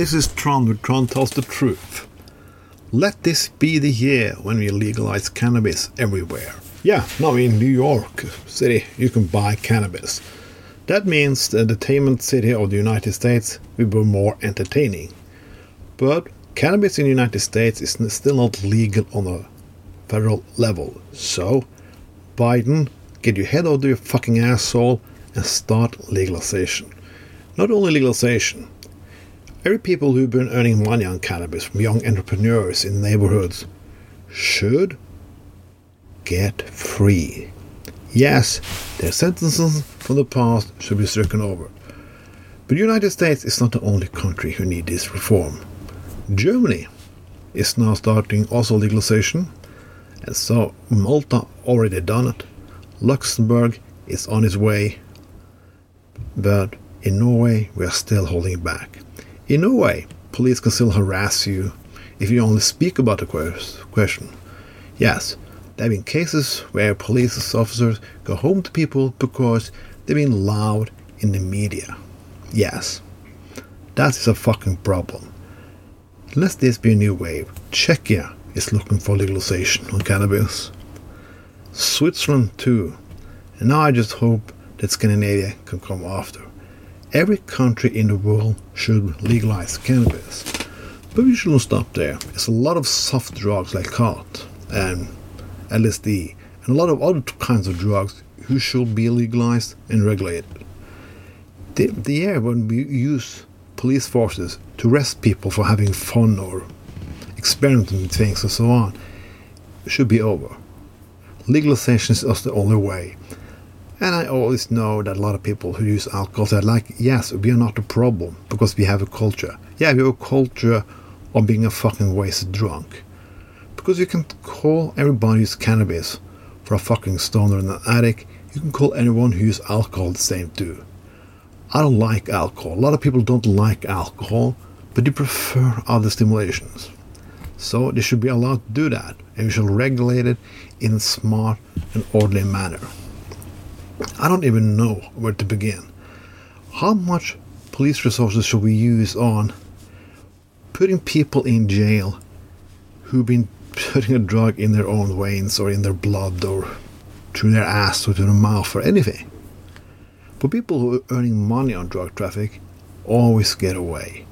this is Tron with Tron Tells the Truth. Let this be the year when we legalize cannabis everywhere. Yeah, now in New York City you can buy cannabis. That means the entertainment city of the United States will be more entertaining. But cannabis in the United States is still not legal on a federal level. So, Biden, get your head out of your fucking asshole and start legalization. Not only legalization, every people who've been earning money on cannabis from young entrepreneurs in neighborhoods should get free. Yes, their sentences from the past should be stricken over. But the United States is not the only country who needs this reform. Germany is now starting also legalization, and so Malta already done it. Luxembourg is on its way, but in Norway we are still holding back. In Norway, police can still harass you if you only speak about the question. Yes, there have been cases where police officers go home to people because they've been loud in the media. Yes, that is a fucking problem. Unless this be a new wave, Czechia is looking for legalization on cannabis. Switzerland too. And now I just hope that Scandinavia can come after. Every country in the world should legalize cannabis. But we shouldn't stop there. There's a lot of soft drugs like khat and LSD and a lot of other kinds of drugs who should be legalized and regulated. The, the year when we use police forces to arrest people for having fun or experimenting with things and so on should be over. Legalization is the only way. And I always know that a lot of people who use alcohol say, like, yes, we are not a problem because we have a culture. Yeah, we have a culture of being a fucking wasted drunk. Because you can call everybody who's cannabis for a fucking stoner and an addict. You can call anyone who uses alcohol the same too. I don't like alcohol. A lot of people don't like alcohol, but they prefer other stimulations. So they should be allowed to do that, and we should regulate it in a smart and orderly manner. I don't even know where to begin. How much police resources should we use on putting people in jail who've been putting a drug in their own veins or in their blood or through their ass or through their mouth or anything? But people who are earning money on drug traffic always get away.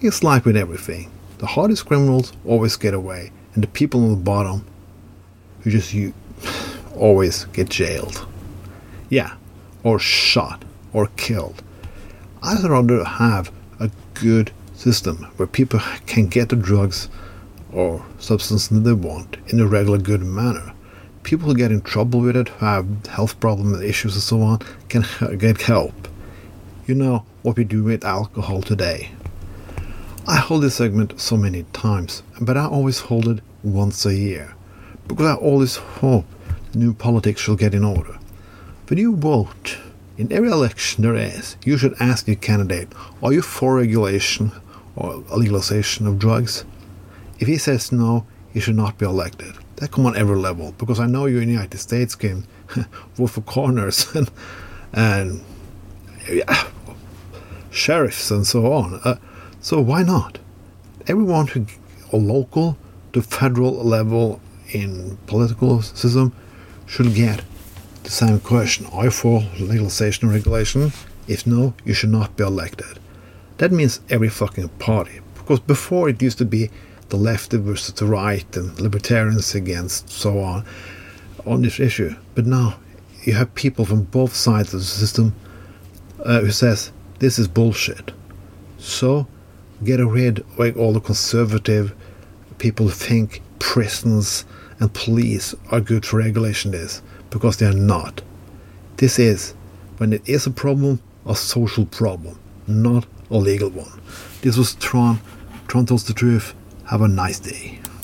It's like with everything. The hardest criminals always get away, and the people on the bottom who just you always get jailed. Yeah, or shot or killed. I'd rather have a good system where people can get the drugs or substance they want in a regular good manner. People who get in trouble with it, have health problems, and issues, and so on, can get help. You know what we do with alcohol today. I hold this segment so many times, but I always hold it once a year because I always hope new politics shall get in order. When you vote, in every election there is, you should ask your candidate, are you for regulation or legalization of drugs? If he says no, he should not be elected. That come on every level, because I know you in the United States can vote for coroners and, and yeah, sheriffs and so on. Uh, so why not? Everyone who, a local to federal level in political system should get the same question. Are you for legalization regulation? If no, you should not be elected. That means every fucking party. Because before it used to be the left versus the right and libertarians against so on on this issue. But now you have people from both sides of the system uh, who says this is bullshit. So get rid of all the conservative people who think prisons and police are good for regulation this because they are not. This is, when it is a problem, a social problem, not a legal one. This was Tron. Tron tells the truth. Have a nice day.